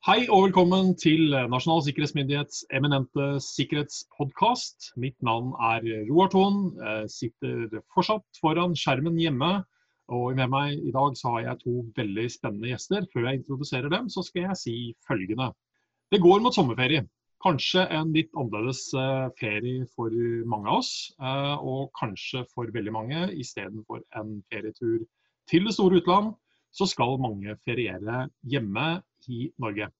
Hei og velkommen til Nasjonal sikkerhetsmyndighets eminente sikkerhetspodkast. Mitt navn er Roar Thon. Sitter fortsatt foran skjermen hjemme. Og med meg i dag så har jeg to veldig spennende gjester. Før jeg introduserer dem, så skal jeg si følgende. Det går mot sommerferie. Kanskje en litt annerledes eh, ferie for mange av oss. Eh, og kanskje for veldig mange istedenfor en ferietur til det store utland, så skal mange feriere hjemme i Norge.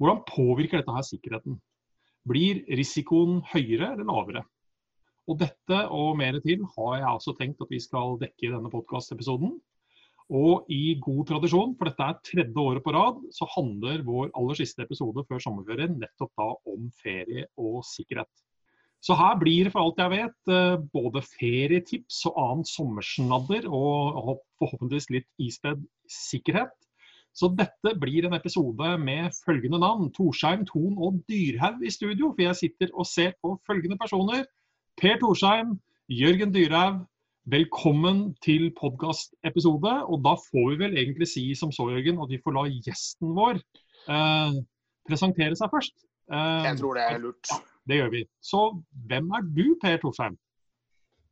Hvordan påvirker dette her sikkerheten? Blir risikoen høyere eller lavere? Og dette og mer til har jeg altså tenkt at vi skal dekke i denne podkastepisoden. Og i god tradisjon, for dette er tredje året på rad, så handler vår aller siste episode før sommerferien nettopp da om ferie og sikkerhet. Så her blir det for alt jeg vet eh, både ferietips og annet sommersnadder, og forhåpentligvis litt ispedd sikkerhet. Så dette blir en episode med følgende navn. Torsheim, Thon og Dyrhaug i studio. For jeg sitter og ser på følgende personer. Per Torsheim, Jørgen Dyrhaug. Velkommen til podkastepisode. Og da får vi vel egentlig si som så, Jørgen, at vi får la gjesten vår eh, presentere seg først. Eh, jeg tror det er lurt. Det gjør vi. Så hvem er du, Per Torsheim?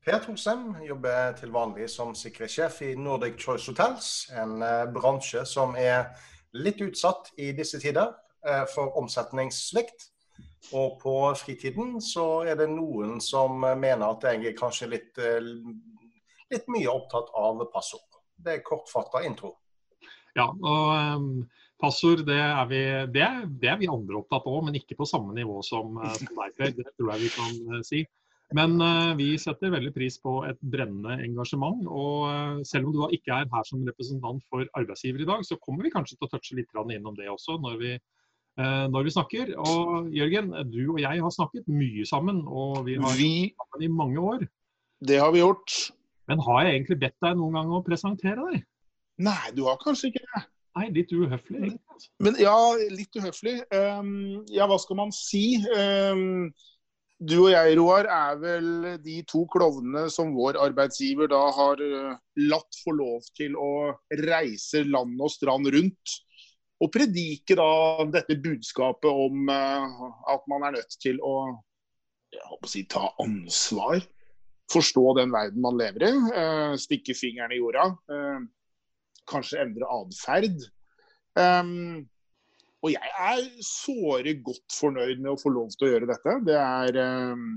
Per Thorsem jobber til vanlig som sikkerhetssjef i Nordic Choice Hotels, en uh, bransje som er litt utsatt i disse tider uh, for omsetningssvikt. Og på fritiden så er det noen som mener at jeg er kanskje litt, litt mye opptatt av passord. Det er kortfatta intro. Ja, og passord det er, vi, det, det er, vi, andre opptatt av, men ikke på samme nivå som, som deg. Det tror jeg vi kan si. Men uh, vi setter veldig pris på et brennende engasjement. Og uh, selv om du ikke er her som representant for arbeidsgiver i dag, så kommer vi kanskje til å touche litt innom det også når vi, uh, når vi, snakker. Og Jørgen, du og jeg har snakket mye sammen, og vi har vi... sammen i mange år. Det har vi gjort. Men har jeg egentlig bedt deg noen gang å presentere deg? Nei, du har kanskje ikke det. Nei, litt uhøflig. egentlig. Men ja, litt uhøflig. Um, ja, hva skal man si? Um, du og jeg, Roar, er vel de to klovnene som vår arbeidsgiver da har eh, latt få lov til å reise land og strand rundt. Og predike da dette budskapet om uh, at man er nødt til å, å si, ta ansvar. Forstå den verden man lever i. Uh, stikke fingeren i jorda. Kanskje endre atferd. Og jeg er såre godt fornøyd med å få lov til å gjøre dette. Det er, ehm,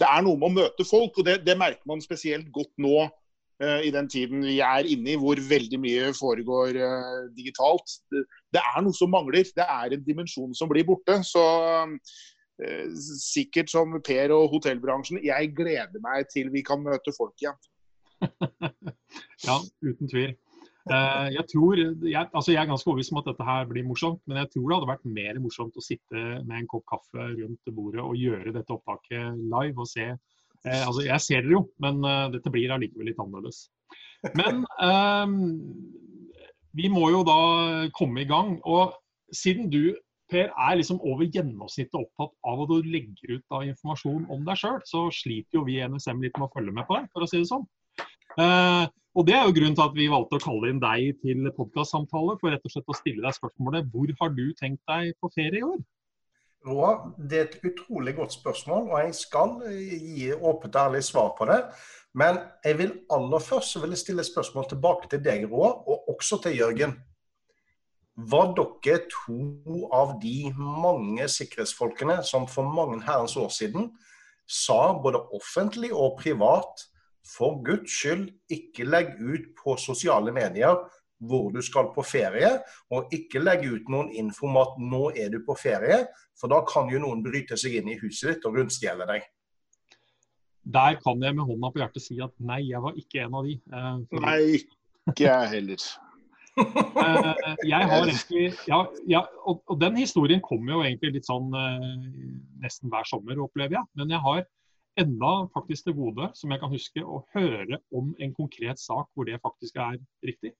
det er noe med å møte folk, og det, det merker man spesielt godt nå uh, i den tiden vi er inne i, hvor veldig mye foregår uh, digitalt. Det, er noe som mangler. Det er en dimensjon som blir borte. Så uh, sikkert som Per og hotellbransjen, jeg gleder meg til vi kan møte folk igjen. ja, uten tvil. Uh, jeg tror, jeg, altså jeg er ganske overbevist om at dette her blir morsomt, men jeg tror det hadde vært mer morsomt å sitte med en kopp kaffe rundt bordet og gjøre dette opptaket live og se. Eh, altså Jeg ser dere jo, men uh, dette blir allikevel litt annerledes. Men vi må jo da komme i gang. Og siden du Per, er liksom over gjennomsnittet opptatt av at du legger ut da informasjon om deg sjøl, så sliter jo vi i NSM litt med å følge med på deg, for å si det sånn. Uh, og Det er jo grunnen til at vi valgte å kalle inn deg til podkastsamtale, for rett og slett å stille deg spørsmålet hvor har du tenkt deg på ferie i år? Roa, Det er et utrolig godt spørsmål, og jeg skal gi åpent og ærlig svar på det. Men jeg vil aller først vil jeg stille spørsmål tilbake til deg, Roa, og også til Jørgen. Var dere to av de mange sikkerhetsfolkene som for mange herrens år siden sa både offentlig og privat for Guds skyld, ikke legg ut på sosiale medier hvor du skal på ferie, og ikke legg ut noen info om at nå er du på ferie, for da kan jo noen bryte seg inn i huset ditt og rundstjele deg. Der kan jeg med hånda på hjertet si at nei, jeg var ikke en av de. Eh, nei, ikke jeg heller. eh, jeg har egentlig ja, ja og, og, den historien kommer jo egentlig litt sånn eh, nesten hver sommer, opplever jeg. Men jeg har enda faktisk til gode, som jeg kan huske, å høre om en konkret sak hvor det faktisk er riktig.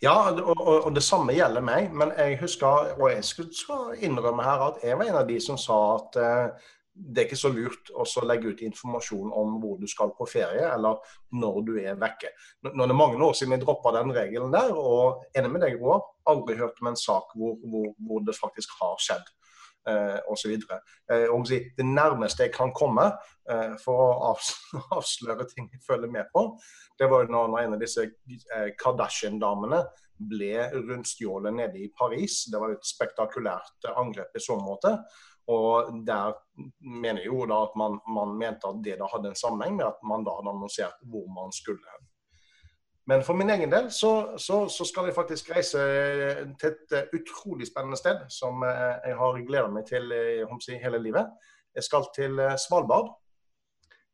Ja, og, og, det samme gjelder meg. Men jeg husker, og jeg skal innrømme her, at jeg var en av de som sa at eh, det er ikke så lurt å legge ut informasjon om hvor du skal på ferie, eller når du er vekke. Nå er det mange år siden jeg droppa den regelen der, og enig med deg, Roar, aldri hørt om en sak hvor, hvor, hvor det faktisk har skjedd. Eh, osv. Eh, det nærmeste jeg kan komme eh, for å avsløre ting jeg følger med på, det var når, når en av disse eh, Kardashian-damene ble rundstjålet nede i Paris. Det var et spektakulært angrep i så måte. Og der mener jo da at man, man, mente at det da hadde en sammenheng med at man da hadde annonsert hvor man skulle. Men for min egen del så, så, så skal jeg faktisk reise til et eh, utrolig spennende sted som eh, jeg har gleda meg til i si, hele livet. Jeg skal til Svalbard.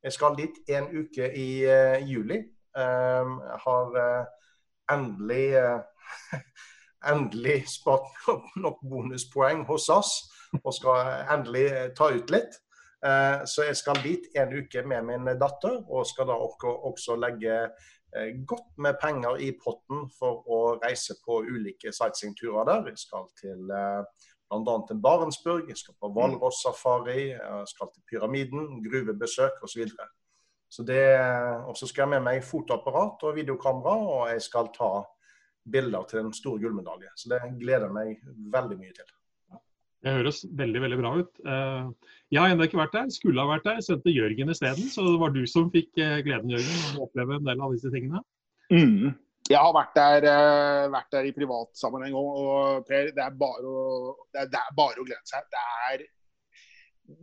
Jeg skal dit en uke i uh, juli. Um, jeg har uh, endelig endelig spart nok bonuspoeng hos SAS og skal endelig eh, ta ut litt. Eh, så jeg skal dit en uke med min datter, og skal da også legge eh, godt med penger i potten for å reise på ulike sightseeingturer der. Jeg skal til bl.a. til Barentsburg, jeg skal på mm. hvalross-safari, jeg skal til Pyramiden, gruvebesøk osv. Så det, og så skal jeg med meg fotoapparat og videokamera, og jeg skal ta bilder til en stor gullmedalje. Så det gleder jeg meg veldig mye til. Det høres veldig veldig bra ut. Eh, jeg har ennå ikke vært der, skulle ha vært der. Sendte Jørgen isteden. Så det var du som fikk eh, gleden Jørgen, å oppleve en del av disse tingene. Mm. Jeg har vært der, eh, vært der i privatsammenheng òg. Og Per, det er, bare å, det, er, bare å glede seg. Det er,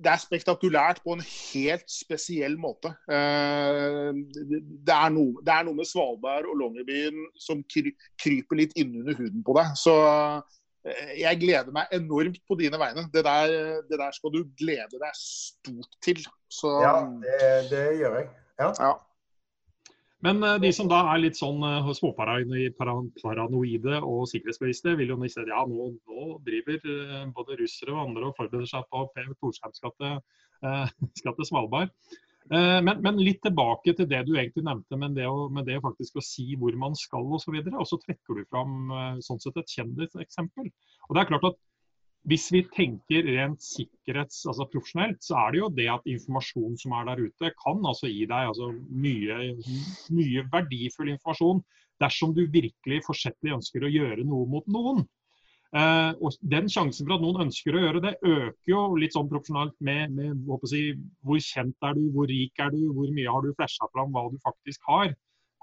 det er spektakulært på en helt spesiell måte. Det er noe, det er noe med Svalbard og Longyearbyen som kryper litt innunder huden på deg. Så jeg gleder meg enormt på dine vegne. Det der, det der skal du glede deg stort til. Så, ja, det, det, gjør jeg. Ja. ja. Men eh, de som da er litt sånn uh, småparanoide og sikkerhetsbevisste, vil jo si at ja, nå, nå driver både russere og andre og forbereder seg på at Per Torsheim skal til, uh, skal til Svalbard. Eh, men, men, litt tilbake til det du egentlig nevnte, med det, å, med det faktisk å si hvor man skal osv. Og, så videre, og så trekker du fram eh, sånn sett et kjendiseksempel. Og det er klart at hvis vi tenker rent sikkerhets, altså profesjonelt, så er det jo det at informasjon som er der ute, kan altså gi deg altså mye, mye verdifull informasjon dersom du virkelig forsettlig ønsker å gjøre noe mot noen. Uh, og Den sjansen for at noen ønsker å gjøre det, øker jo litt sånn proporsjonalt med, med si, hvor kjent er du, hvor rik er du, hvor mye har du flasha fram hva du faktisk har.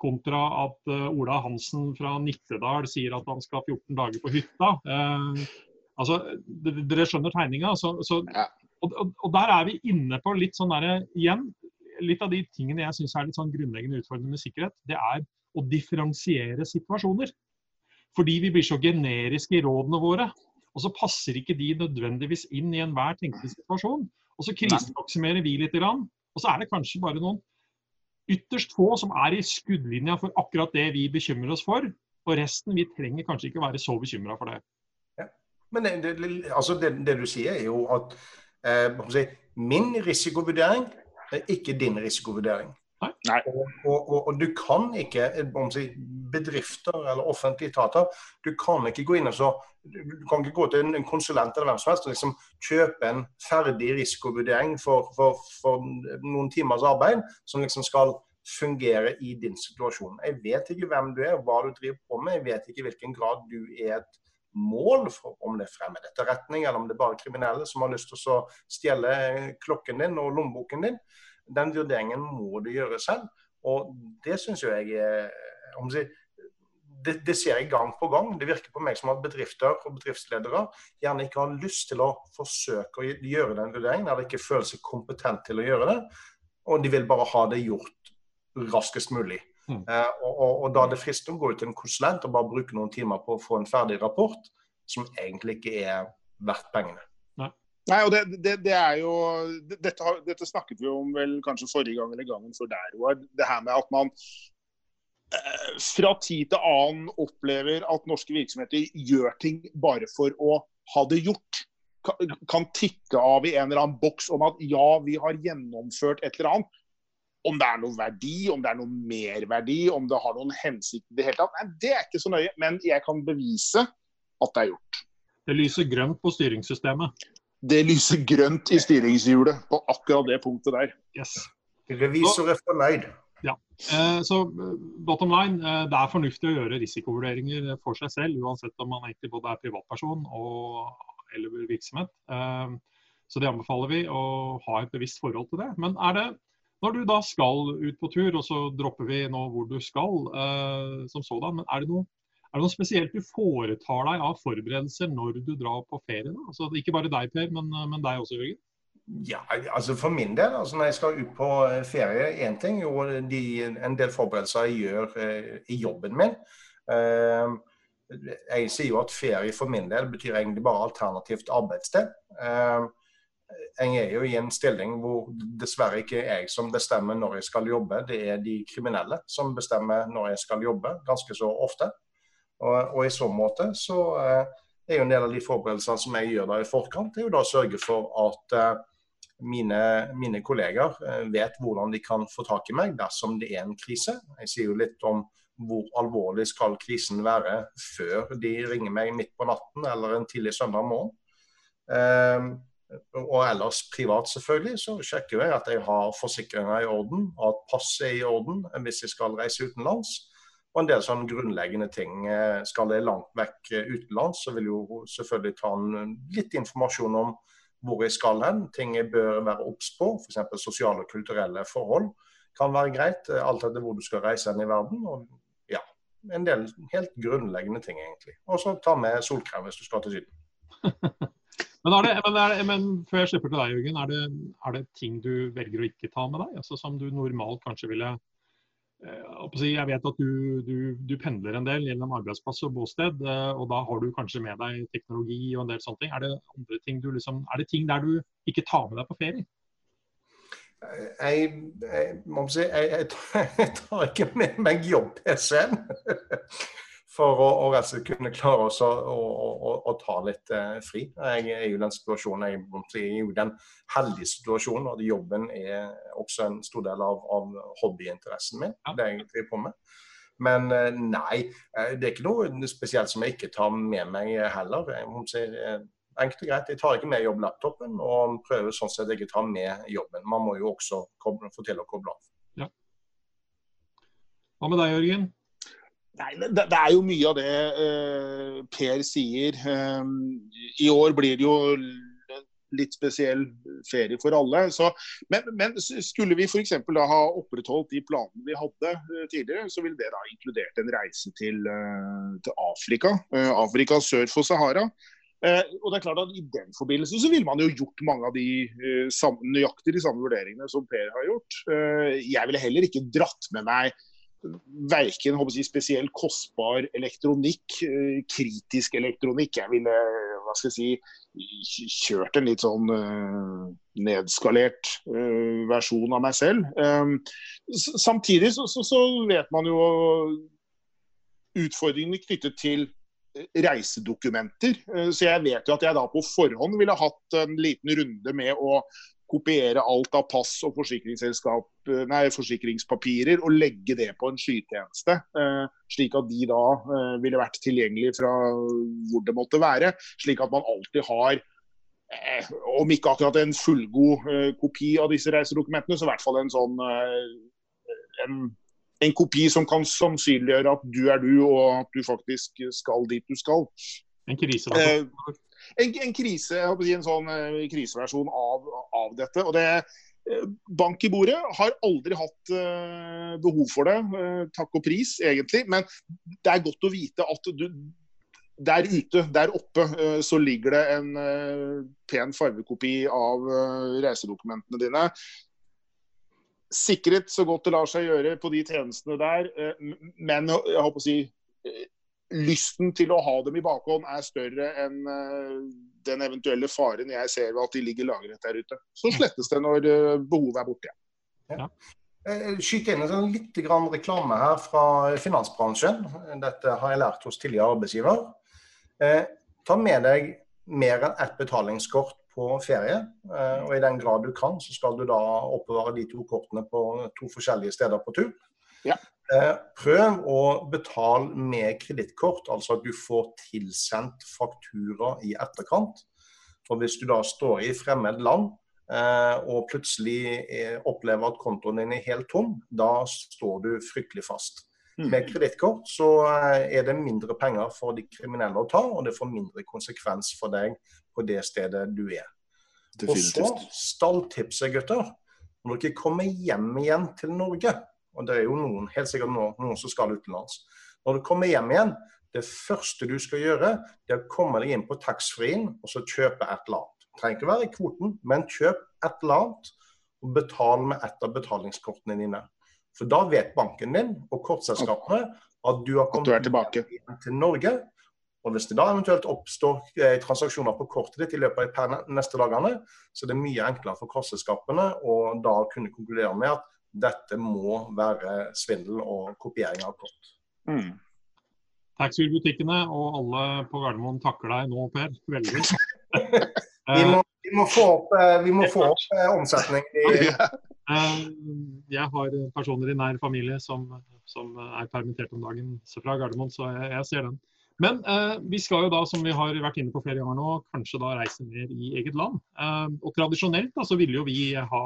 Kontra at uh, Ola Hansen fra Nittedal sier at han skal 14 dager på hytta. Eh, altså, Dere skjønner tegninga. Så, så, og, og, og, der er vi inne på litt sånn der, igjen, litt av de tingene jeg syns er litt sånn grunnleggende utfordrende med sikkerhet. Det er å differensiere situasjoner. Fordi vi blir så generiske i rådene våre. Og så passer ikke de nødvendigvis inn i enhver tenkelig situasjon. Og så krisemaksimerer vi litt. Og så er det kanskje bare noen ytterst få som er i skuddlinja for akkurat det vi bekymrer oss for. Og resten, vi trenger kanskje ikke være så bekymra for det. Ja. Men det, det, altså det, det, du sier, er jo at eh, min risikovurdering er ikke din risikovurdering. Nei. Og, og, og, du kan ikke, si, bedrifter eller offentlige etater, du kan ikke gå inn og så, du kan ikke gå til en konsulent eller hvem som helst og liksom kjøpe en ferdig risikovurdering for, for, for, noen timers arbeid som liksom skal fungere i din situasjon. Jeg vet ikke hvem du er, hva du driver på med, jeg vet ikke i hvilken grad du er et mål for om det er fremmed etterretning, eller om det er bare kriminelle som har lyst til å stjele klokken din og lommeboken din den vurderingen må du gjøre selv. Og det syns jo jeg det, det, ser jeg gang på gang. Det virker på meg som at bedrifter og bedriftsledere gjerne ikke har lyst til å forsøke å gjøre den vurderingen, eller ikke føler seg kompetent til å gjøre det. Og de vil bare ha det gjort raskest mulig. Mm. Eh, og, og, og, da er det fristende å gå ut til en konsulent og bare bruke noen timer på å få en ferdig rapport som egentlig ikke er verdt pengene. Nei, og det, det, det er jo dette, dette, snakket vi om vel kanskje forrige gang eller gangen før der, Roar. Det her med at man eh, fra tid til annen opplever at norske virksomheter gjør ting bare for å ha det gjort. Kan, kan tikke av i en eller annen boks om at ja, vi har gjennomført et eller annet. Om det er noe verdi, om det er noe merverdi, om det har noen hensikt i det hele tatt. Nei, det er ikke så nøye. Men jeg kan bevise at det er gjort. Det lyser grønt på styringssystemet. Det lyser grønt i styringshjulet på akkurat det punktet der. Yes. Revisor er fornøyd. Ja. Eh, så bottom line, eh, det er fornuftig å gjøre risikovurderinger for seg selv, uansett om man egentlig både er privatperson og, eller virksomhet. Eh, så det anbefaler vi å ha et bevisst forhold til det. Men er det, når du da skal ut på tur, og så dropper vi nå hvor du skal som sådan, men er det noe er det noe spesielt du foretar deg av forberedelser når du drar på ferie? Da? Altså, ikke bare deg, Per, men, men deg også, Jørgen? Ja, altså For min del, altså når jeg skal ut på eh, ferie, én ting jo de, en del forberedelser jeg gjør eh, i jobben min. Eh, jeg sier jo at ferie for min del betyr egentlig bare alternativt arbeidssted. Eh, jeg er jo i en stilling hvor dessverre ikke jeg som bestemmer når jeg skal jobbe, det er de kriminelle som bestemmer når jeg skal jobbe, ganske så ofte. Og, og i så måte så eh, er jo en del av de forberedelsene som jeg gjør da i forkant, det er jo da å sørge for at eh, mine, mine kolleger eh, vet hvordan de kan få tak i meg dersom det er en krise. Jeg sier jo litt om hvor alvorlig skal krisen være før de ringer meg midt på natten eller en tidlig søndag morgen. Eh, og ellers privat, selvfølgelig, så sjekker jeg at jeg har forsikringer i orden, at passet er i orden hvis jeg skal reise utenlands. Og en del sånne grunnleggende ting. Eh, skal jeg langt vekk utenlands, så vil jo selvfølgelig ta en, litt informasjon om hvor jeg skal hen, ting jeg bør være obs på, f.eks. sosiale og kulturelle forhold kan være greit. Eh, alt etter hvor du skal reise hen i verden. og ja, En del helt grunnleggende ting, egentlig. Og så ta med solkrem hvis du skal til Syden. men, det, men, det, men, før jeg slipper til deg, Jørgen, er det, er det, ting du velger å ikke ta med deg? Altså Som du normalt kanskje ville Eh, jeg vet at du, du, du, pendler en del gjennom arbeidsplass og bosted, eh, og da har du kanskje med deg teknologi og en del sånne ting. Er det, andre ting du liksom, er det ting der du ikke tar med deg på ferie? Jeg, jeg, jeg, jeg tar ikke med meg jobb-PC-en. For å, å altså kunne klare oss å, å, å, ta litt eh, fri. Jeg er jo den situasjonen, jeg er jo den heldige situasjonen at jobben er også en stor del av, av hobbyinteressen min. Ja. det jeg driver på med. Men eh, nei, eh, det er ikke noe spesielt som jeg ikke tar med meg heller. Jeg eh, enkelt og greit, Jeg tar ikke med jobblaptopen og prøver sånn sett ikke ta med jobben. Man må jo også koble, få til å koble av. Ja. Hva med deg, Jørgen? Nei, det, det, er jo mye av det uh, Per sier. Um, I år blir det jo litt spesiell ferie for alle. Så, men, men, skulle vi f.eks. da ha opprettholdt de planene vi hadde uh, tidligere, så ville det da inkludert en reise til, uh, til Afrika. Afrika sør for Sahara. og det er klart at I den forbindelse så ville man jo gjort mange av de nøyaktig de samme vurderingene som Per har gjort. jeg ville heller ikke dratt med meg verken jeg, spesielt kostbar elektronikk, eh, kritisk elektronikk. Jeg ville hva skal jeg si, kjørt en litt sånn uh, nedskalert uh, versjon av meg selv. Um, samtidig så, så, så, vet man jo utfordringene knyttet til reisedokumenter. Så jeg vet jo at jeg da på forhånd ville hatt en liten runde med å kopiere alt av pass og eh, nei, forsikringspapirer og legge det på en skytjeneste. Eh, slik at de da eh, ville vært tilgjengelige fra hvor det måtte være. Slik at man alltid har om ikke akkurat en fullgod kopi av disse reisedokumentene, så i hvert fall en sånn en, en, kopi som kan sannsynliggjøre at du er du, og at du faktisk skal dit du skal. En krise, da en, en krise, en sånn uh, kriseversjon av, av, dette. og det uh, Bank i bordet har aldri hatt uh, behov for det, takk og pris egentlig. Men det er godt å vite at du, der ute, der oppe, så ligger det en pen farvekopi av reisedokumentene dine sikret så godt det lar seg gjøre på de tjenestene der. Men jeg håper å si lysten til å ha dem i bakhånd er større enn uh, den eventuelle faren jeg ser ved at de ligger lagret der ute. Så slettes det når uh, behovet er borte. Ja. Ja. Eh, skyt inn en sånn litt reklame her fra finansbransjen. Dette har jeg lært hos tidligere arbeidsgiver. Eh, ta med deg mer enn ett betalingskort på ferie. Eh, og I den grad du kan, så skal du da oppbevare de to kortene på to forskjellige steder på tur. Ja. Eh, prøv å betale med kredittkort, altså at du får tilsendt faktura i etterkant. For hvis du da står i fremmed land og plutselig opplever at kontoen din er helt tom, da står du fryktelig fast. Mm. Med kredittkort så er det mindre penger for de kriminelle å ta, og det får mindre konsekvens for deg på det stedet du er. Definitivt. Og så stalltipset, gutter. Når dere kommer hjem igjen til Norge, og det er jo noen, helt sikkert noen, noen som skal utenlands. Når du kommer hjem igjen, det første du skal gjøre, det er å komme deg inn på taxfree-en og så kjøpe et eller annet. Det trenger ikke være i kvoten, men kjøp et eller annet og betal med et av betalingskortene dine. For da vet banken din og kortselskapene at du har kommet hjem til Norge og Hvis det da eventuelt oppstår eh, transaksjoner på kortet ditt i løpet av de neste dagene, så er det mye enklere for kortselskapene å da kunne konkludere med at dette må være svindel og kopiering av kort. Mm. Taxfree-butikkene og alle på Gardermoen takker deg nå, Per. Veldig. vi, må, vi, må, få opp, eh, vi må få opp eh, omsetning. I... Jeg har personer i nær familie som, som er permittert om dagen fra Gardermoen, så jeg, jeg ser den. Men eh, vi skal jo da, som vi har vært inne på flere ganger nå, kanskje da reise mer i eget land. Eh, og tradisjonelt da, så ville jo vi ha,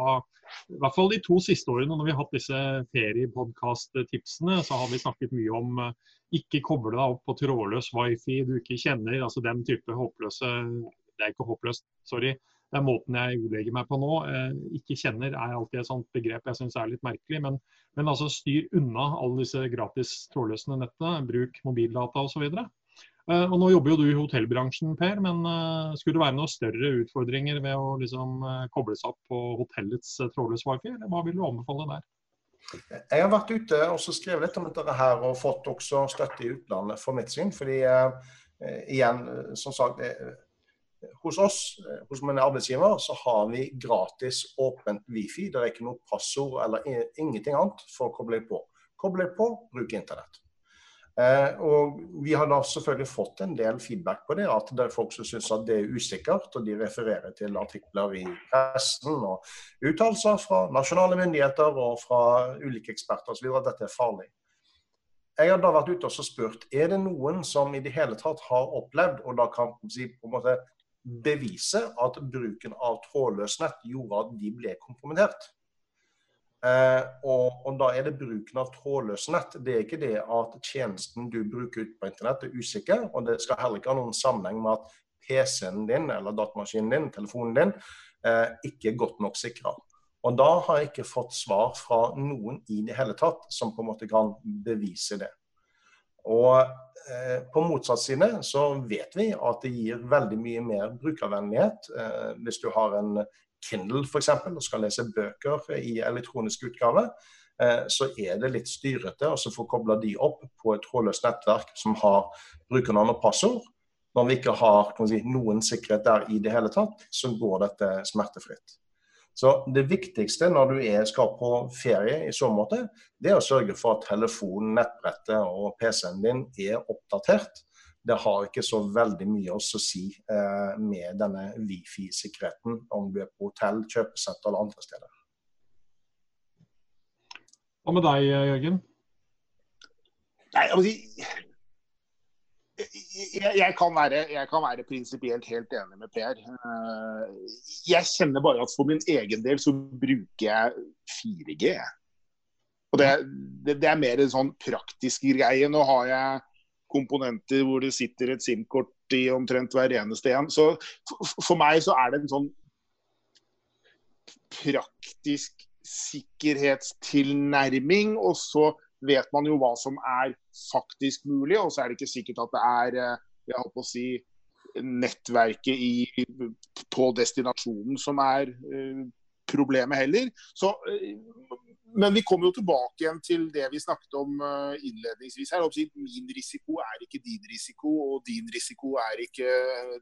i hvert fall de to siste årene når vi har hatt disse feriepodkast-tipsene, så har vi snakket mye om eh, ikke koble deg opp på trådløs wifi du ikke kjenner. Altså den type håpløse Det er ikke håpløst, sorry. Det er måten jeg ordlegger meg på nå. Eh, ikke kjenner er alltid et sånt begrep jeg syns er litt merkelig. Men, men altså styr unna alle disse gratis trådløse nettene. Bruk mobildata osv. Uh, og Nå jobber jo du i hotellbransjen, Per, men uh, skulle det være noen større utfordringer ved å liksom, uh, koble seg opp på hotellets trådløse wifi, eller hva vil du anbefale der? Jeg har vært ute og skrevet litt om dette her, og fått også støtte i utlandet for mitt syn. fordi igjen, som sagt, hos oss, hos min arbeidsgiver, så har vi gratis åpent wifi. Det er ikke noe passord eller ingenting annet for å koble på. Koble på, bruk internett. Eh, og Vi har da selvfølgelig fått en del feedback på det. At det er folk som syns at det er usikkert. og De refererer til artikler i pressen og uttalelser fra nasjonale myndigheter og fra ulike eksperter osv. at dette er farlig. Jeg har da vært ute og spurt er det noen som i det hele tatt har opplevd og da kan si, på en måte bevise at bruken av trådløst nett gjorde at de ble kompromittert. Eh, og, og, da er det bruken av trådløse nett. Det er ikke det at tjenesten du bruker ut på internett er usikker. Og det skal heller ikke ha noen sammenheng med at PC-en din eller datamaskinen din, telefonen din, eh, ikke er godt nok sikra. Og da har jeg ikke fått svar fra noen i det hele tatt som på en måte kan bevise det. Og eh, på motsatt side så vet vi at det gir veldig mye mer brukervennlighet eh, hvis du har en Kindle f.eks. og skal lese bøker i elektronisk utgave, eh, så er det litt styrete å få kobla de opp på et trådløst nettverk som har brukernavn og passord. Når vi ikke har si, noen sikkerhet der i det hele tatt, så går dette smertefritt. Så Det viktigste når du er, skal på ferie i så måte, det er å sørge for at telefonen, nettbrettet og PC-en din er oppdatert det har ikke så veldig mye å si eh, med denne Wifi-sikkerheten om du er på hotell, kjøpesenter eller andre steder. Hva med deg, Jørgen? Nei, altså, jeg, jeg, kan være, jeg kan være prinsipielt helt enig med Per. Eh, jeg kjenner bare at for min egen del så bruker jeg 4G. Og det, det, det er mer en sånn praktisk greie. Nå har jeg komponenter hvor det sitter et SIM-kort i omtrent hver eneste en. Så for meg så er det en sånn praktisk sikkerhetstilnærming. Og så vet man jo hva som er faktisk mulig, og så er det ikke sikkert at det er eh, jeg holdt å si, nettverket i, på destinasjonen som er uh, problemet heller. Så uh, men vi kommer jo tilbake igjen til det vi snakket om uh, innledningsvis. her. Min risiko er ikke din risiko, og din risiko er ikke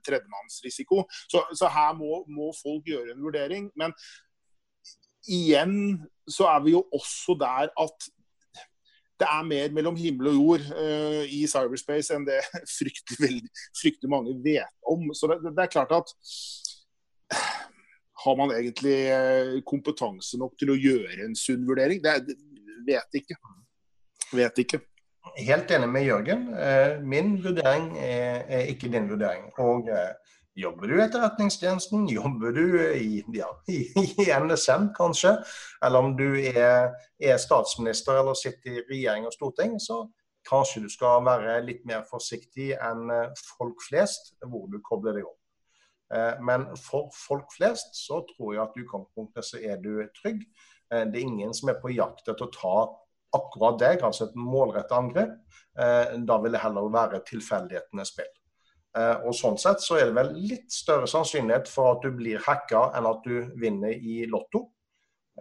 tredjemanns risiko. Så, så her må, må, folk gjøre en vurdering. Men igjen så er vi jo også der at det er mer mellom himmel og jord uh, i cyberspace enn det fryktelig, fryktelig mange vet om. Så det, det er klart at har man egentlig eh, kompetanse nok til å gjøre en sunn vurdering? Det, vet ikke. Vet ikke. Helt enig med Jørgen. Eh, min vurdering er, ikke din vurdering. Og eh, Jobber du i Etterretningstjenesten, jobber du i, ja, i, NSM kanskje, eller om du er, er, statsminister eller sitter i regjering og storting, så kanskje du skal være litt mer forsiktig enn folk flest hvor du kobler deg opp. Eh, men for folk flest så tror jeg at i utgangspunktet så er du trygg. Eh, det er ingen som er på jakt etter å ta akkurat deg, altså et målrettet angrep. Da vil det heller være tilfeldighetenes spill. Eh, og Sånn sett så er det vel litt større sannsynlighet for at du blir hacka enn at du vinner i Lotto.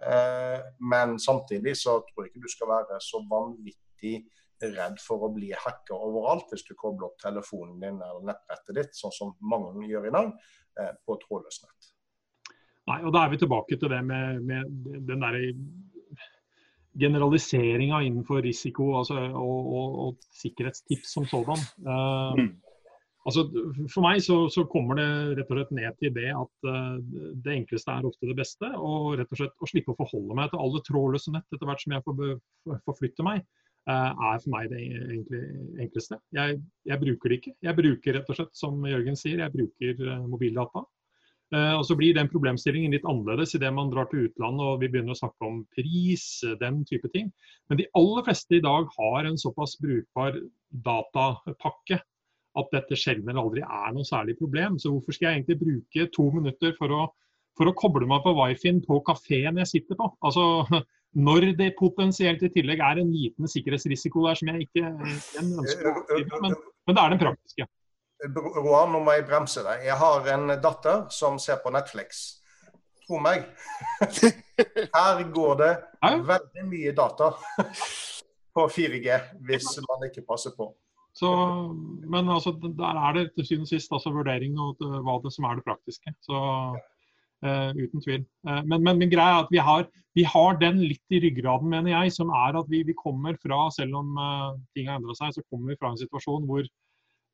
Eh, men samtidig så tror jeg ikke du skal være så vanvittig redd for å bli hacka overalt hvis du kobler opp telefonen din eller nettbrettet ditt, sånn som mange gjør i dag, eh, på trådløst nett. Nei, og Da er vi tilbake til det med, med den der generaliseringa innenfor risiko altså, og, og, og, sikkerhetstips som sådan. Uh, mm. Altså, for meg så, så, kommer det rett og slett ned til det at uh, det enkleste er ofte det beste. Og rett og slett å slippe å forholde meg til alle trådløse nett etter hvert som jeg får forflytte meg, er for meg det enkleste. Jeg, jeg, bruker det ikke. Jeg bruker rett og slett, som Jørgen sier, jeg bruker uh, mobildata. og Så blir den problemstillingen litt annerledes idet man drar til utlandet og vi begynner å snakke om pris, den type ting. Men de aller fleste i dag har en såpass brukbar datapakke at dette sjelden eller aldri er noe særlig problem. Så hvorfor skal jeg egentlig bruke to minutter for å, for å koble meg på wifien på kafeen jeg sitter på? Altså, når det potensielt i tillegg er en liten sikkerhetsrisiko der som jeg ikke ønsker å skrive, men, men det er den praktiske. Roar, nå må jeg bremse deg. Jeg har en datter som ser på Netflix. Tro meg. Her går det veldig mye data på 4G hvis man ikke passer på. Så, men altså, der er det til syvende og sist altså, vurdering av hva det som er det praktiske. Så uh, uten tvil. Uh, men, men, men, greia er at vi har, vi har, den litt i ryggraden, mener jeg, som er at vi, vi kommer fra, selv om uh, ting har endra seg, så kommer vi fra en situasjon hvor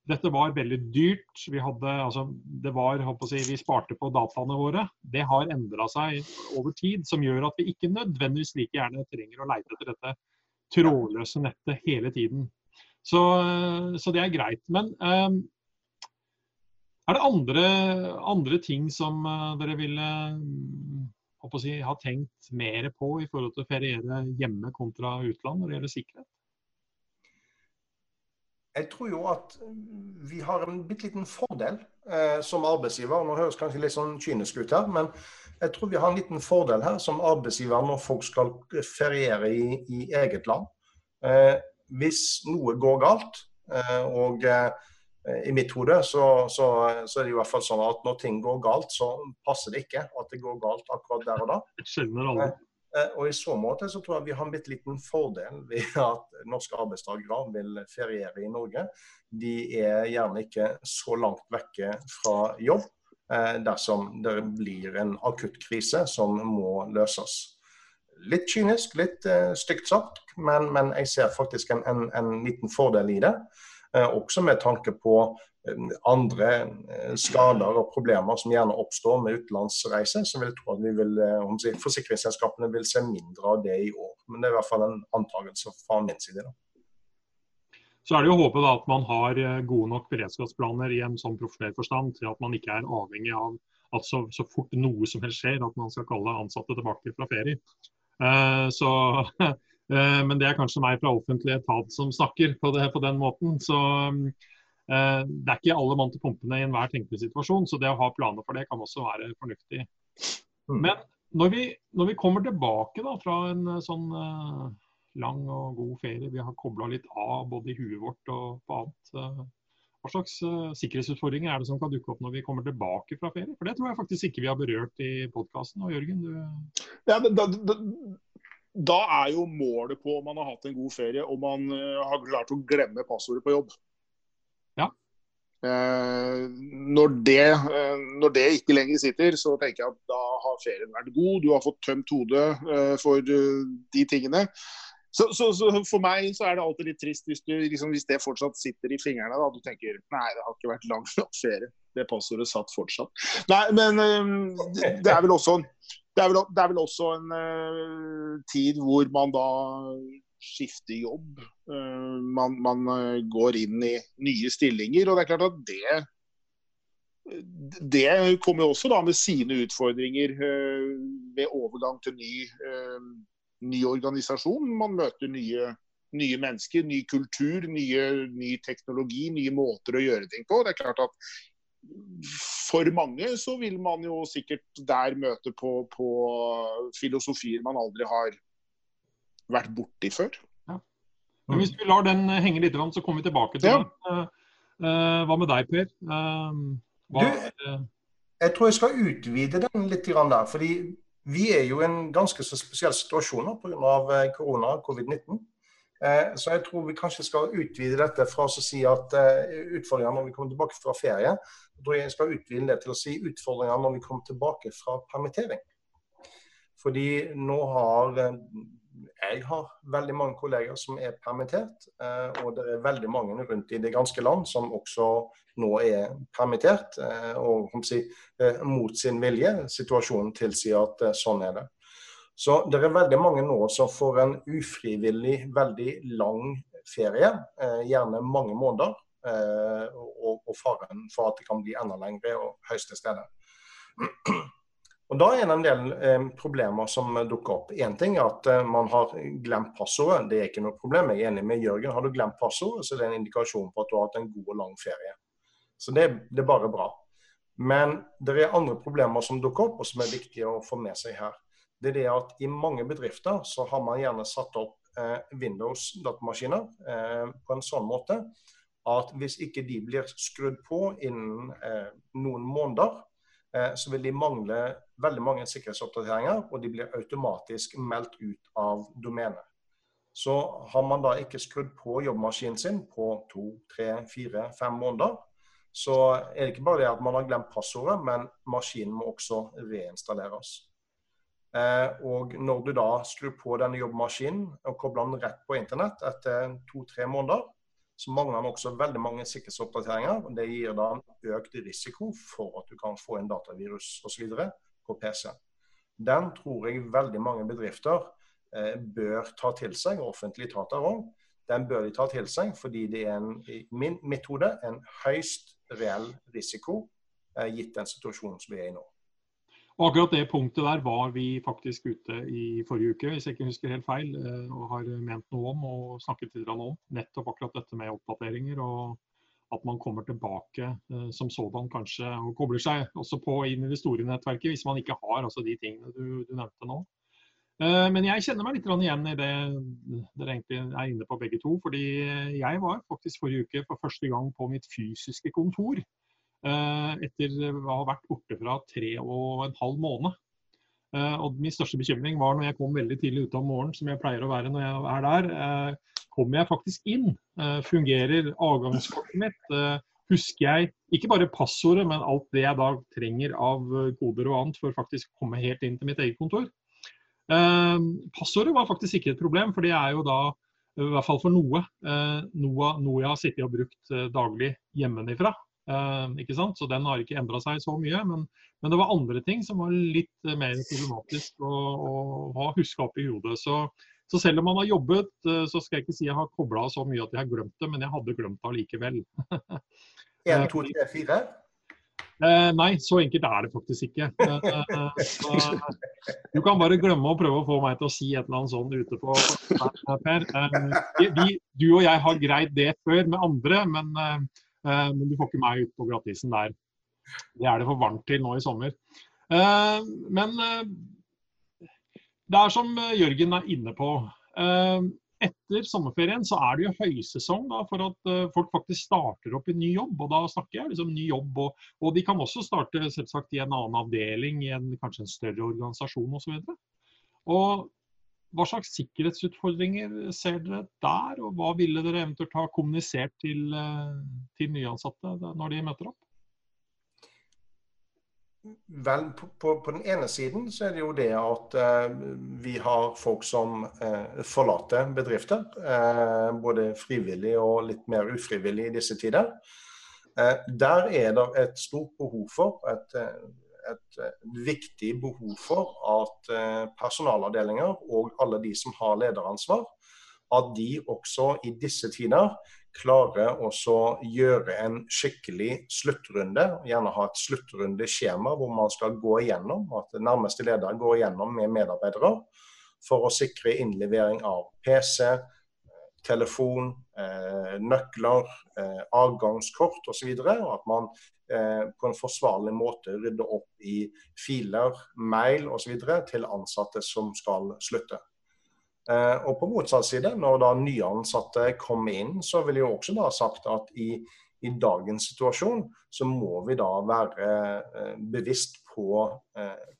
dette var veldig dyrt. Vi, hadde, altså, det var, si, vi sparte på dataene våre. Det har endra seg over tid, som gjør at vi ikke nødvendigvis like gjerne trenger å leite etter dette trådløse nettet hele tiden. Så, så det er greit. Men er det andre, andre, ting som uh, dere ville si, ha tenkt mer på i forhold til å feriere hjemme kontra utland når det gjelder sikkerhet? Jeg tror jo at vi har en bitte liten fordel eh, som arbeidsgiver. Nå høres kanskje litt sånn kynisk ut her, men jeg tror vi har en liten fordel her som arbeidsgiver når folk skal feriere i, i eget land. Eh, hvis noe går galt, eh, og eh, i mitt hode så, så, så, er det i hvert fall sånn at når ting går galt, så passer det ikke at det går galt akkurat der og da. Skjønner alle. Eh, og I så måte så tror jeg vi har en bitte liten fordel ved at norske arbeidstakere vil feriere i Norge. De er gjerne ikke så langt vekke fra jobb dersom det blir en akutt krise som må løses. Litt kynisk, litt stygt sagt, men, men, jeg ser faktisk en, en, en liten fordel i det. Uh, også med tanke på uh, andre skader og problemer som gjerne oppstår med utenlandsreiser. Så vil jeg tro at vi vil, si, forsikringsselskapene vil se mindre av det i år. Men det er i hvert fall en antakelse fra min side. da. Så er det jo å håpe da, at man har gode nok beredskapsplaner i en sånn profesjonell forstand til at man ikke er avhengig av at så, så, fort noe som helst skjer, at man skal kalle ansatte tilbake fra ferie. Uh, så, eh, men det er kanskje meg fra offentlig etat som snakker på, det, på den måten. Så eh, det er ikke alle mann til pumpene i enhver tenkelig situasjon, så det å ha planer for det kan også være fornuftig. Mm. Men når vi, når vi kommer tilbake da, fra en sånn lang og god ferie, vi har kobla litt av både i huet vårt og på annet. Hva slags sikkerhetsutfordringer er det som kan dukke opp når vi kommer tilbake fra ferie? For Det tror jeg faktisk ikke vi har berørt i podkasten. Jørgen, du... Ja, da, da, da, er jo målet på om man har hatt en god ferie, om man uh, har klart å glemme passordet på jobb. Ja. Uh, når, det, når, det, ikke lenger sitter, så tenker jeg at da har ferien vært god. Du har fått tømt hodet for de tingene. Så, så, så, for meg så er det alltid litt trist hvis, du, liksom, hvis det fortsatt sitter i fingrene. Da. Du tenker nei, det har ikke vært lang nok ferie. Det passordet satt fortsatt. Nei, men um, det er vel også, det er vel, det er vel også en uh, tid hvor man da skifter jobb. Uh, man, man uh, går inn i nye stillinger. Og det er klart at det det kommer jo også da med sine utfordringer ved overgang til ny, ny organisasjon. Man møter nye, nye mennesker, ny kultur, nye, ny teknologi, nye måter å gjøre ting på. Det er klart at for mange så vil man jo sikkert der møte på, på filosofier man aldri har vært borti før. Ja. Men hvis vi lar den henge litt, så kommer vi tilbake til ja. den. Uh, hva med deg, Per? Hva, du, jeg tror jeg skal utvide den litt der. fordi vi er jo i en ganske så spesiell situasjon pga. korona, covid-19. Eh, så jeg tror vi kanskje skal utvide dette fra å si at eh, utfordringer når vi kommer tilbake fra ferie. Jeg tror jeg skal utvide det til å si utfordringer når vi kommer tilbake fra permittering. Fordi nå har eh, jeg har veldig mange kolleger som er permittert. Og det er veldig mange rundt i det ganske land som også nå er permittert. Og si, mot sin vilje. Situasjonen tilsier at sånn er det. Så det er veldig mange nå som får en ufrivillig veldig lang ferie, eh, gjerne mange måneder. Eh, og, og, faren for at det kan bli enda lengre og høyst til stede. Og Da er det en del eh, problemer som dukker opp. Én ting er at eh, man har glemt passordet. Det er ikke noe problem. Jeg er enig med Jørgen. Har du glemt passordet, så det er en indikasjon på at du har hatt en god og lang ferie. Så det, det er bare bra. Men det er andre problemer som dukker opp, og som er viktige å få med seg her det er det at i mange bedrifter så har man gjerne satt opp eh, Windows-datamaskiner eh, på en sånn måte at hvis ikke de blir skrudd på innen eh, noen måneder, så vil de mangle veldig mange sikkerhetsoppdateringer, og de blir automatisk meldt ut av domenet. Så har man da ikke skrudd på jobbmaskinen sin på to, tre, fire, fem måneder, så er det ikke bare det at man har glemt passordet, men maskinen må også reinstalleres. Eh, og når du da skrur på denne jobbmaskinen og kobler den rett på internett etter to-tre måneder, så mangler den også veldig mange sikkerhetsoppdateringer. og Det gir da en økt risiko for at du kan få en datavirus osv. på PC. Den tror jeg veldig mange bedrifter eh, bør ta til seg, og offentlige etater òg. Den bør de ta til seg, fordi det er en, i min metode en høyst reell risiko, eh, gitt den situasjonen som vi er i nå. Og akkurat det punktet der var vi faktisk ute i forrige uke, hvis jeg ikke husker helt feil, eh, og har ment noe om og snakket litt om. Nettopp akkurat dette med oppdateringer og at man kommer tilbake eh, som sådan kanskje og kobler seg også på inn i det store nettverket hvis man ikke har altså, de tingene du, du nevnte nå. Eh, men jeg kjenner meg litt igjen i det dere egentlig er inne på begge to. fordi jeg var faktisk forrige uke for første gang på mitt fysiske kontor. Eh, etter å ha vært borte fra tre og en halv måned. Eh, og Min største bekymring var når jeg kom veldig tidlig ute om morgenen, som jeg pleier å være når jeg er der. Eh, kommer jeg faktisk inn? Fungerer avgangskortet mitt? Husker jeg ikke bare passordet, men alt det jeg da trenger av koder og annet for faktisk å komme helt inn til mitt eget kontor? Passordet var faktisk ikke et problem, for det er jo da i hvert fall for noe, noe, jeg har sittet og brukt daglig hjemmefra. Uh, ikke sant? Så den har ikke endra seg så mye. Men, men, det var andre ting som var litt uh, mer problematisk å, å ha huska opp i hodet. Så, så, selv om man har jobbet, uh, så skal jeg ikke si jeg har kobla så mye at jeg har glemt det, men jeg hadde glemt det allikevel. 1, 2, 3, 4? nei, så enkelt er det faktisk ikke. du kan bare glemme å prøve å få meg til å si et eller annet sånt ute på Per. Vi, du og jeg har greid det før med andre, men Eh, men du får ikke meg ut på glattisen der. Det er det for varmt til nå i sommer. Eh, men eh, det er som Jørgen er inne på. Etter sommerferien så er det jo høysesong da, for at folk faktisk starter opp i ny jobb. og Da snakker jeg liksom ny jobb. Og, og de kan også starte selvsagt i en annen avdeling, i en, kanskje en større organisasjon osv. Og hva slags sikkerhetsutfordringer ser dere der, og hva ville dere eventuelt ha kommunisert til, eh, til nyansatte når de møter opp? Vel, på, på, på, den ene siden så er det jo det at eh, vi har folk som eh, forlater bedrifter. Eh, både frivillig og litt mer ufrivillig i disse tider. Eh, der er det et stort behov for et eh, et, et viktig behov for at eh, personalavdelinger og alle de som har lederansvar, at de også i disse tider klarer å gjøre en skikkelig sluttrunde, gjerne ha et sluttrundeskjema hvor man skal gå igjennom, at nærmeste leder går igjennom med medarbeidere for å sikre innlevering av PC, telefon, eh, nøkler, eh, avgangskort osv. Og, så og at man eh, på en forsvarlig måte rydder opp i filer, mail osv. til ansatte som skal slutte. Og på motsatt side, når da nyansatte kommer inn, så vil jeg også da sagt at i, i dagens situasjon så må vi da være bevisst på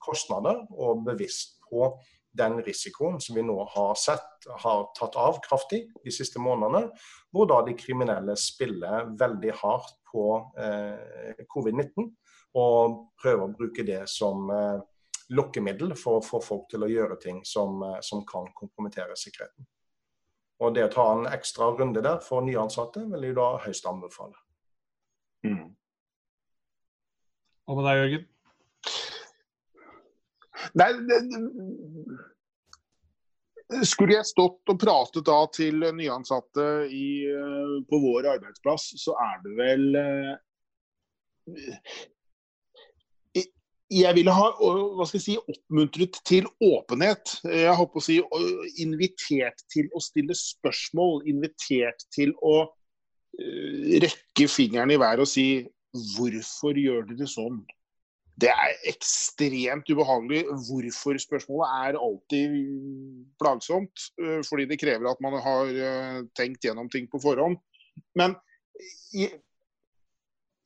kostnader og bevisst på den risikoen som vi nå har sett har tatt av kraftig de siste månedene, hvor da de kriminelle spiller veldig hardt på eh, covid-19 og prøver å bruke det som eh, lokkemiddel for å få folk til å gjøre ting som, eh, som kan kompromittere sikkerheten. Og Det å ta en ekstra runde der for nyansatte vil jeg da høyst anbefale. Mm. Og med deg, Jørgen? Nei, det, skulle jeg stått og pratet da til nyansatte i, eh, på vår arbeidsplass, så er det vel eh, jeg ville ha hva skal jeg si, oppmuntret til åpenhet. Jeg håper å si invitert til å stille spørsmål. Invitert til å uh, rekke fingeren i været og si hvorfor gjør dere sånn? Det er ekstremt ubehagelig. Hvorfor-spørsmålet er alltid plagsomt. Uh, fordi det krever at man har uh, tenkt gjennom ting på forhånd. Men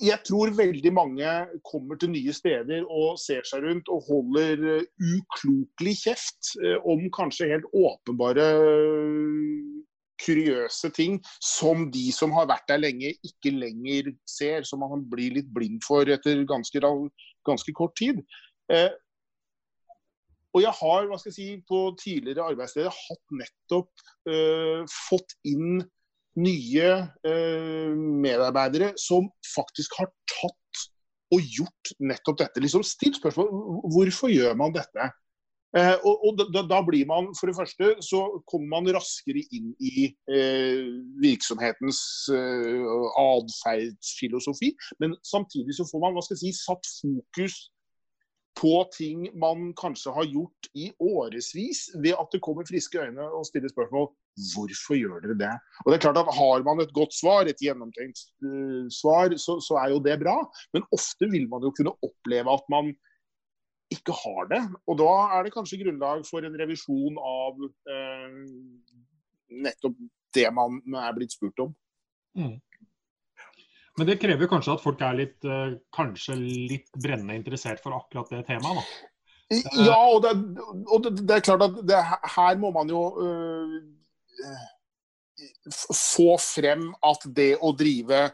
jeg tror veldig mange kommer til nye steder og ser seg rundt og holder eh, uklokelig kjeft eh, om kanskje helt åpenbare kuriøse ting som de som har vært der lenge, ikke lenger ser. Som man blir litt blind for etter ganske, ganske kort tid. Eh, og jeg har hva skal jeg si, på tidligere arbeidssteder hatt nettopp eh, fått inn nye eh, medarbeidere som faktisk har tatt og gjort nettopp dette. Liksom Stilt spørsmål hvorfor gjør man dette. Eh, og, og da, da, blir man, for det første, så kommer man raskere inn i eh, virksomhetens eh, atferdsfilosofi. Men samtidig så får man hva skal jeg si, satt fokus på ting man kanskje har gjort i årevis, ved at det kommer friske øyne og stiller spørsmål hvorfor gjør dere det? Og det er klart at Har man et godt svar, et gjennomtenkt uh, svar, så, så, er jo det bra. Men ofte vil man jo kunne oppleve at man ikke har det. Og da er det kanskje grunnlag for en revisjon av eh, nettopp det man er blitt spurt om. Mm. Men det krever kanskje at folk er litt, uh, kanskje litt brennende interessert for akkurat det temaet? da? Ja, og det, og det, det er klart at det, her må man jo øh, få frem at det å drive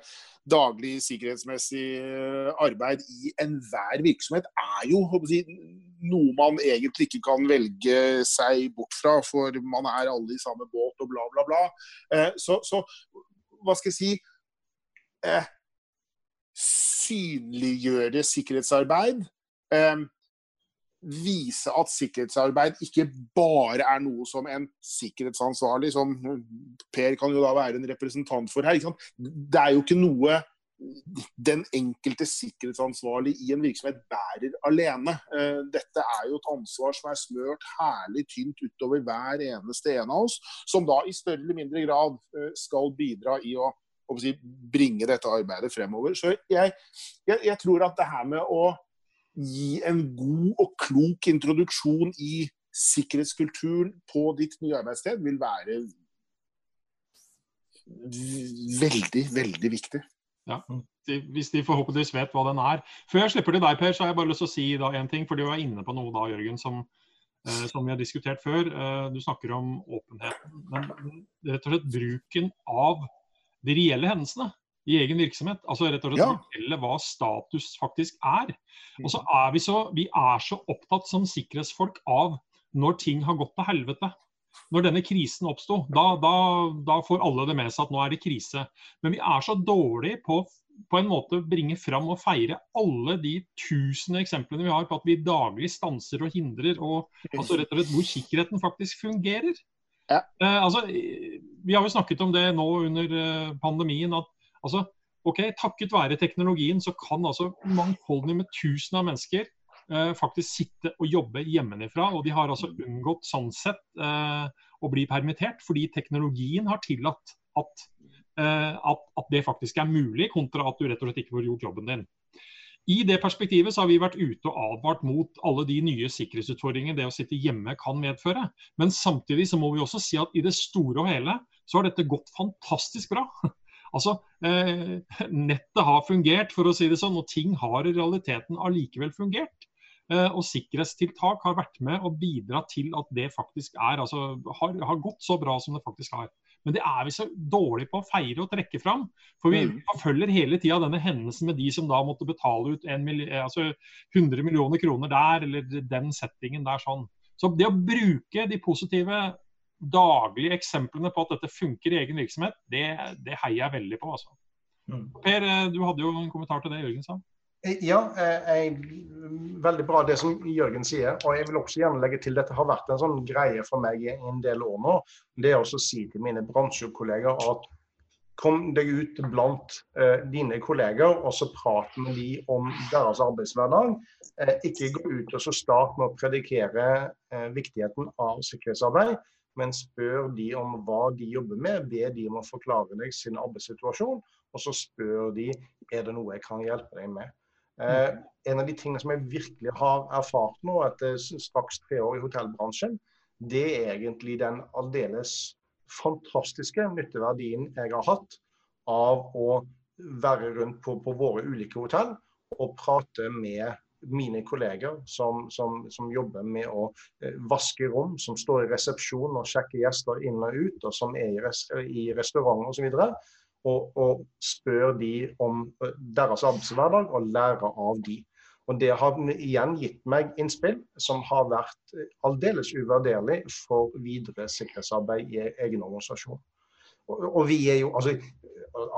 daglig sikkerhetsmessig eh, arbeid i enhver virksomhet er jo si, noe man egentlig ikke kan velge seg bort fra, for man er alle i samme båt og bla, bla, bla. Eh, så, så, hva skal jeg si eh, Synliggjøre sikkerhetsarbeid. Vise at sikkerhetsarbeid ikke bare er noe som en sikkerhetsansvarlig, som Per kan jo da være en representant for her. Det er jo ikke noe den enkelte sikkerhetsansvarlig i en virksomhet bærer alene. Eh, dette er jo et ansvar som er smørt herlig tynt utover hver eneste en av oss, som da i større eller mindre grad eh, skal bidra i å, bringe dette arbeidet fremover. Så jeg, jeg, jeg tror at det her med å gi en god og klok introduksjon i sikkerhetskulturen på ditt nye arbeidssted, vil være veldig, veldig viktig. Ja, Hvis de forhåpentligvis vet hva den er. Før jeg slipper til deg, Per, så har jeg bare lyst til å si da en ting. For du var inne på noe da, Jørgen, som, eh, som vi har diskutert før. Eh, du snakker om åpenheten. Men rett og slett bruken av de reelle hendelsene i egen virksomhet. Altså rett og slett ja. fortelle hva status faktisk er. Og så er vi så, vi er så opptatt som sikkerhetsfolk av når ting har gått til helvete. Når denne krisen oppsto, da, da, da, får alle det med seg at nå er det krise. Men vi er så dårlige på på en måte bringe fram og feire alle de tusen eksemplene vi har på at vi daglig stanser og hindrer, og altså rett og slett hvor sikkerheten faktisk fungerer. Ja. Eh, altså, vi har jo snakket om det nå under eh, pandemien. at altså, ok, Takket være teknologien så kan altså mangfoldig med tusen av mennesker eh, faktisk sitte og jobbe hjemmefra. Og de har altså unngått sånn sett eh, å bli permittert, fordi teknologien har tillatt at, eh, at, at, det faktisk er mulig, kontra at du rett og slett ikke får gjort jobben din. I det perspektivet så har vi vært ute og advart mot alle de nye sikkerhetsutfordringene det å sitte hjemme kan medføre. Men samtidig så må vi også si at i det store og hele så har dette gått fantastisk bra. Altså, eh, Nettet har fungert, for å si det sånn, og ting har i realiteten allikevel fungert. Eh, og sikkerhetstiltak har vært med og bidratt til at det faktisk er, altså, har, har gått så bra som det faktisk har. Men det er vi så dårlige på å feire og trekke fram. For vi mm. forfølger hele tida denne hendelsen med de som da måtte betale ut altså 100 millioner kroner der, eller den settingen der sånn. Så det å bruke de positive daglige eksemplene på at dette funker i egen virksomhet, det, det heier jeg veldig på. Altså. Mm. Per, eh, du hadde jo en kommentar til det Jørgen sa. Ja, jeg, veldig bra det som Jørgen sier. Og jeg vil også gjerne legge til dette har vært en sånn greie for meg i en del år nå. Det er også å si til mine bransjekolleger at kom deg ut blant eh, dine kolleger og så prat med de om deres arbeidshverdag. Eh, ikke gå ut og så start med å predikere eh, viktigheten av sikkerhetsarbeid, men spør de om hva de jobber med. Be de om å forklare deg sin arbeidssituasjon, og så spør de er det noe jeg kan hjelpe deg med. Eh, en av de tingene som jeg virkelig har erfart nå etter straks tre år i hotellbransjen, det er egentlig den aldeles fantastiske nytteverdien jeg har hatt av å være rundt på, på våre ulike hotell og prate med mine kolleger som, som, som, jobber med å eh, vaske rom, som står i resepsjon og sjekker gjester inn og ut, og som er i, res i restauranter osv og, og spør de om eh, deres arbeidshverdag og lære av de. Og Det har igjen gitt meg innspill som har vært eh, aldeles uvurderlig for videre sikkerhetsarbeid i egen organisasjon. Og, og vi er jo, altså,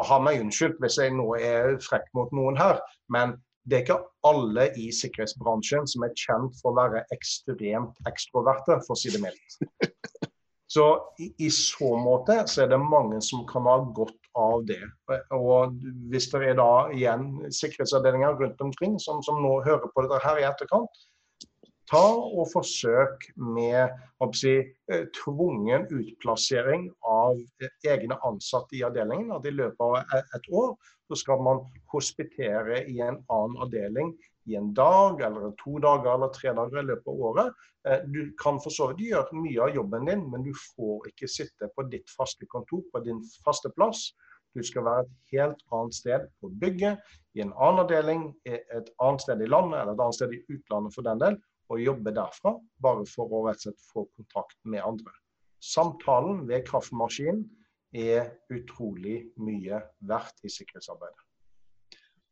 Ha meg unnskyldt hvis jeg nå er frekk mot noen her, men det er ikke alle i sikkerhetsbransjen som er kjent for å være ekstremt ekstroverte, for å si det mildt. Så i, i, så måte så er det mange som kan ha godt av det. Og hvis det er da igjen sikkerhetsavdelinger rundt omkring som, som nå hører på dette her i etterkant, ta og forsøk med si, eh, tvungen utplassering av egne ansatte i avdelingen. At i løpet av et år så skal man hospitere i en annen avdeling i en dag, eller to dager eller tre dager i løpet av året. Eh, du kan for så vidt gjøre mye av jobben din, men du får ikke sitte på ditt faste kontor, på din faste plass. Du skal være et helt annet sted på bygget, i en annen avdeling, et annet sted i landet eller et annet sted i utlandet for den del, og jobbe derfra, bare for å rett og slett få kontakt med andre. Samtalen ved kraftmaskinen er utrolig mye verdt i sikkerhetsarbeidet.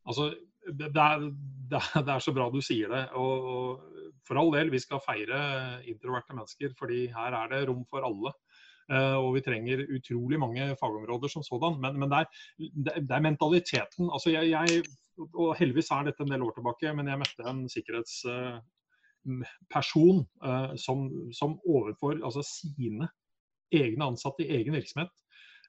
Altså, det er, det, er, så bra du sier det. Og, for all del, vi skal feire introverte mennesker, fordi her er det rom for alle. Uh, og vi trenger utrolig mange fagområder som sådan. Men, men det, er, det, er, mentaliteten. Altså jeg, jeg, og heldigvis er dette en del år tilbake, men jeg møtte en sikkerhetsperson uh, uh, som, som, overfor altså sine egne ansatte i egen virksomhet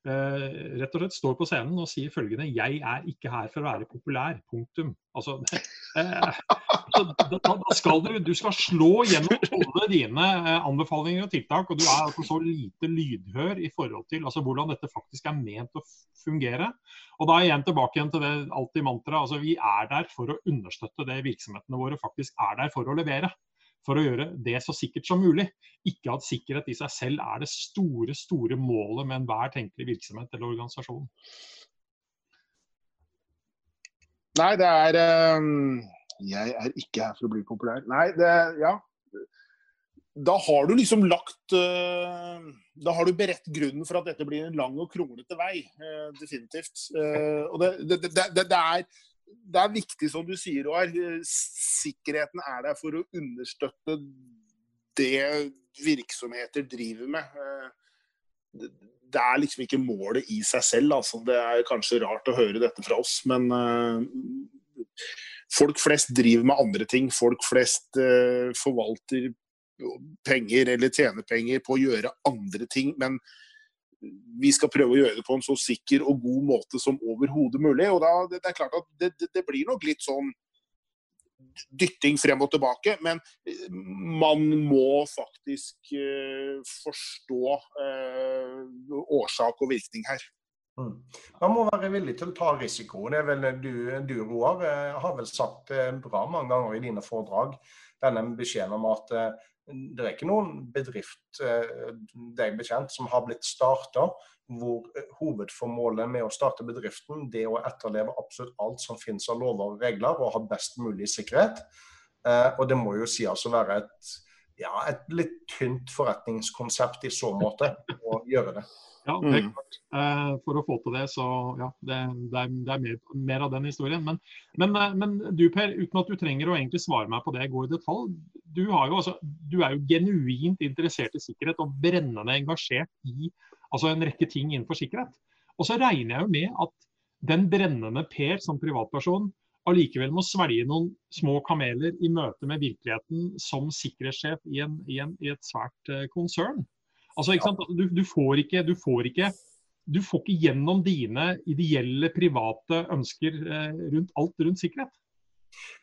Eh, rett og slett står på scenen og sier følgende Jeg er ikke her for å være populær. Punktum. Altså, eh, da, da, skal du, du skal slå gjennom alle dine eh, anbefalinger og tiltak, og du er altså så lite lydhør i forhold til altså, hvordan dette faktisk er ment å fungere. Og da er igjen tilbake igjen til det alltid mantraet. Altså, vi er der for å understøtte det virksomhetene våre faktisk er der for å levere for å gjøre det så sikkert som mulig. Ikke at sikkerhet i seg selv er det store, store målet med enhver tenkelig virksomhet eller organisasjon. Nei, det er um, Jeg er ikke her for å bli populær. Nei, det Ja. Da har du liksom lagt uh, Da har du beredt grunnen for at dette blir en lang og kronglete vei. Uh, definitivt. Uh, og det, det, det, det, er det er viktig, som du sier, Roar. Sikkerheten er der for å understøtte det virksomheter driver med. Det er liksom ikke målet i seg selv. Altså. Det er kanskje rart å høre dette fra oss, men uh, folk flest driver med andre ting. Folk flest forvalter penger eller tjener penger på å gjøre andre ting. Men vi skal prøve å gjøre det på en så sikker og god måte som overhodet mulig. Og da, det, det, er klart at det, det, blir nok litt sånn dytting frem og tilbake. Men eh, man må faktisk uh, forstå uh, årsak og virkning her. Mm. Man må være villig til å ta risiko. Det er vel Du, du Roar, har vel sagt bra mange ganger i dine foredrag denne beskjeden om at det er ikke noen bedrift det deg bekjent som har blitt starta hvor eh, hovedformålet med å starte bedriften det er å etterleve absolutt alt som finnes av lover og regler og ha best mulig sikkerhet. Eh, og det må jo sies å være et, ja, et litt tynt forretningskonsept i så måte å gjøre det. Ja, det er klart. Eh, for å få til det, så ja, det, det er, det er mer, mer, av den historien. Men, men, eh, men, du Per, uten at du trenger å egentlig svare meg på det, gå i detalj. Du, jo, altså, du er jo genuint interessert i sikkerhet og brennende engasjert i altså, en rekke ting innenfor sikkerhet. Og så regner jeg jo med at den brennende Per som privatperson allikevel må svelge noen små kameler i møte med virkeligheten som sikkerhetssjef i, en, i, en, i et svært uh, konsern. Altså, ikke sant? Du, du, får ikke, du, får ikke, du får ikke gjennom dine ideelle, private ønsker eh, rundt alt rundt sikkerhet.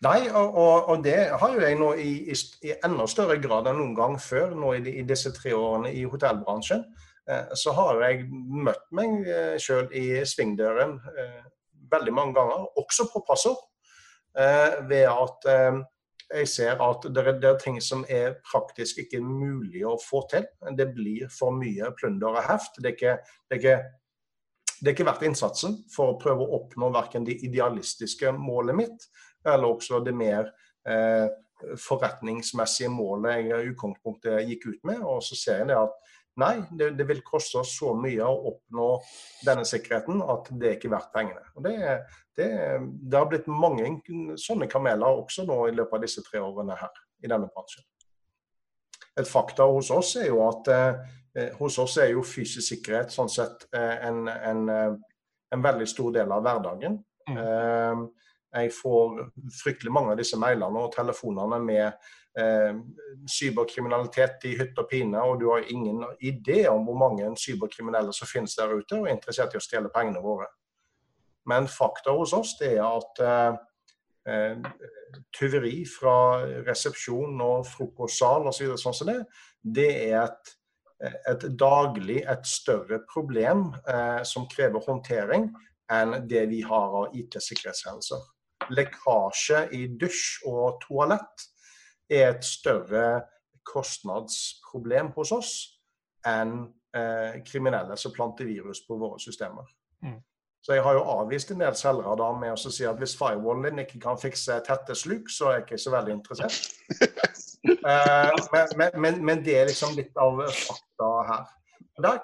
Nei, og, og, og, det har jo jeg nå i, i, i, enda større grad enn noen gang før nå i, i disse tre årene i hotellbransjen. Eh, så har jeg møtt meg eh, sjøl i svingdøren eh, veldig mange ganger, også på passord. Eh, ved at eh, jeg ser at det er, det er, ting som er praktisk ikke mulig å få til. Det blir for mye plunder og heft. Det er ikke, det er ikke, det er ikke verdt innsatsen for å prøve å oppnå verken det idealistiske målet mitt, eller også det mer eh, forretningsmessige målet jeg i utgangspunktet gikk ut med. Og så ser jeg det at nei, det, det, vil koste oss så mye å oppnå denne sikkerheten at det er ikke verdt pengene. Og det, det, det, har blitt mange sånne kameler også nå i løpet av disse tre årene her i denne bransjen. Et fakta hos oss er jo at eh, hos oss er jo fysisk sikkerhet sånn sett eh, en, en, eh, en, veldig stor del av hverdagen. Mm. Eh, jeg får fryktelig mange av disse mailene og telefonene med eh, cyberkriminalitet i hytt og pine, og du har ingen idé om hvor mange cyberkriminelle som finnes der ute og er interessert i å stjele pengene våre. Men fakta hos oss det er at eh, eh tyveri fra resepsjon og frokostsal osv. Så sånn som det, det er et, et, daglig et større problem eh, som krever håndtering enn det vi har av IT-sikkerhetshendelser. Lekkasje i dusj og toalett er et større kostnadsproblem hos oss enn eh, kriminelle som planter virus på våre systemer. Mm. Så jeg har jo avvist en del selgere da med å si at hvis firewallen din ikke kan fikse tette sluk, så er jeg ikke så veldig interessert. eh, men, men, men, det er liksom litt av fakta her. Der,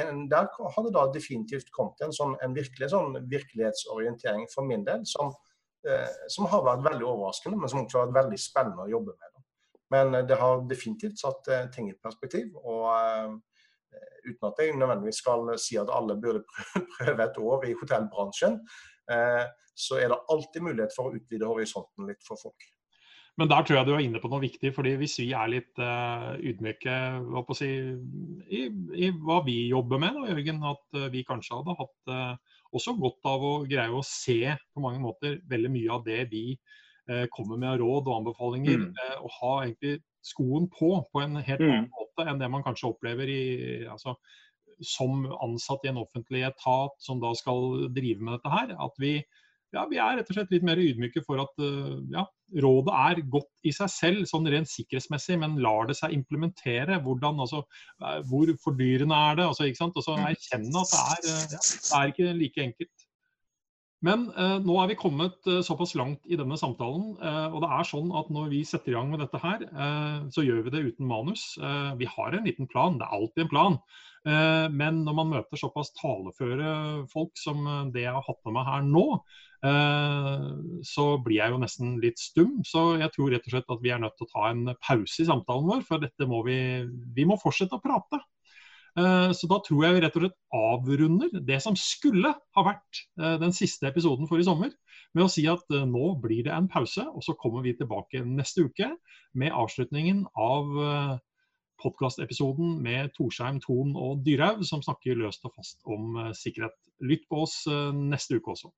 en, der har det da definitivt kommet en, sånn, en virkelig sånn virkelighetsorientering for min del, som som har vært veldig overraskende, men som også har vært veldig spennende å jobbe med. Men eh, det har definitivt satt eh, ting i perspektiv. og Uten at jeg nødvendigvis skal si at alle burde prøve et år i hotellbransjen, så er det alltid mulighet for å utvide horisonten litt for folk. Men der tror jeg du er inne på noe viktig. fordi Hvis vi er litt uh, ydmyke si, i, i, hva vi jobber med, da, Jørgen, at uh, vi kanskje hadde hatt uh, også godt av å greie å se på mange måter veldig mye av det vi kommer med av råd og anbefalinger. Mm. Og ha egentlig skoen på på en helt mm. annen måte enn det man kanskje opplever i, altså, som ansatt i en offentlig etat som da skal drive med dette her. At vi ja, vi er rett og slett litt mer ydmyke for at uh, ja, rådet er godt i seg selv, sånn rent sikkerhetsmessig, men lar det seg implementere? Hvordan, altså, uh, hvor fordyrende er det? Altså, ikke sant? Og så erkjenne at det er, uh, ja, det er ikke like enkelt. Men nå er vi kommet såpass langt i denne samtalen, og det er sånn at når vi setter i gang med dette her, så gjør vi det uten manus. vi har en liten plan, det er alltid en plan. Eh, men når man møter såpass taleføre folk som eh, det jeg har hatt med meg her nå, eh, så blir jeg jo nesten litt stum. Så jeg tror rett og slett at vi er nødt til å ta en pause i samtalen vår, for dette må vi, vi må fortsette å prate. Eh, så da tror jeg vi rett og slett avrunder det som skulle ha vært eh, den siste episoden for i sommer, med å si at eh, nå blir det en pause, og så kommer vi tilbake neste uke med avslutningen av podkastepisoden med Torsheim, Thon og Dyrhaug, som snakker løst og fast om sikkerhet. Lytt på oss neste uke også.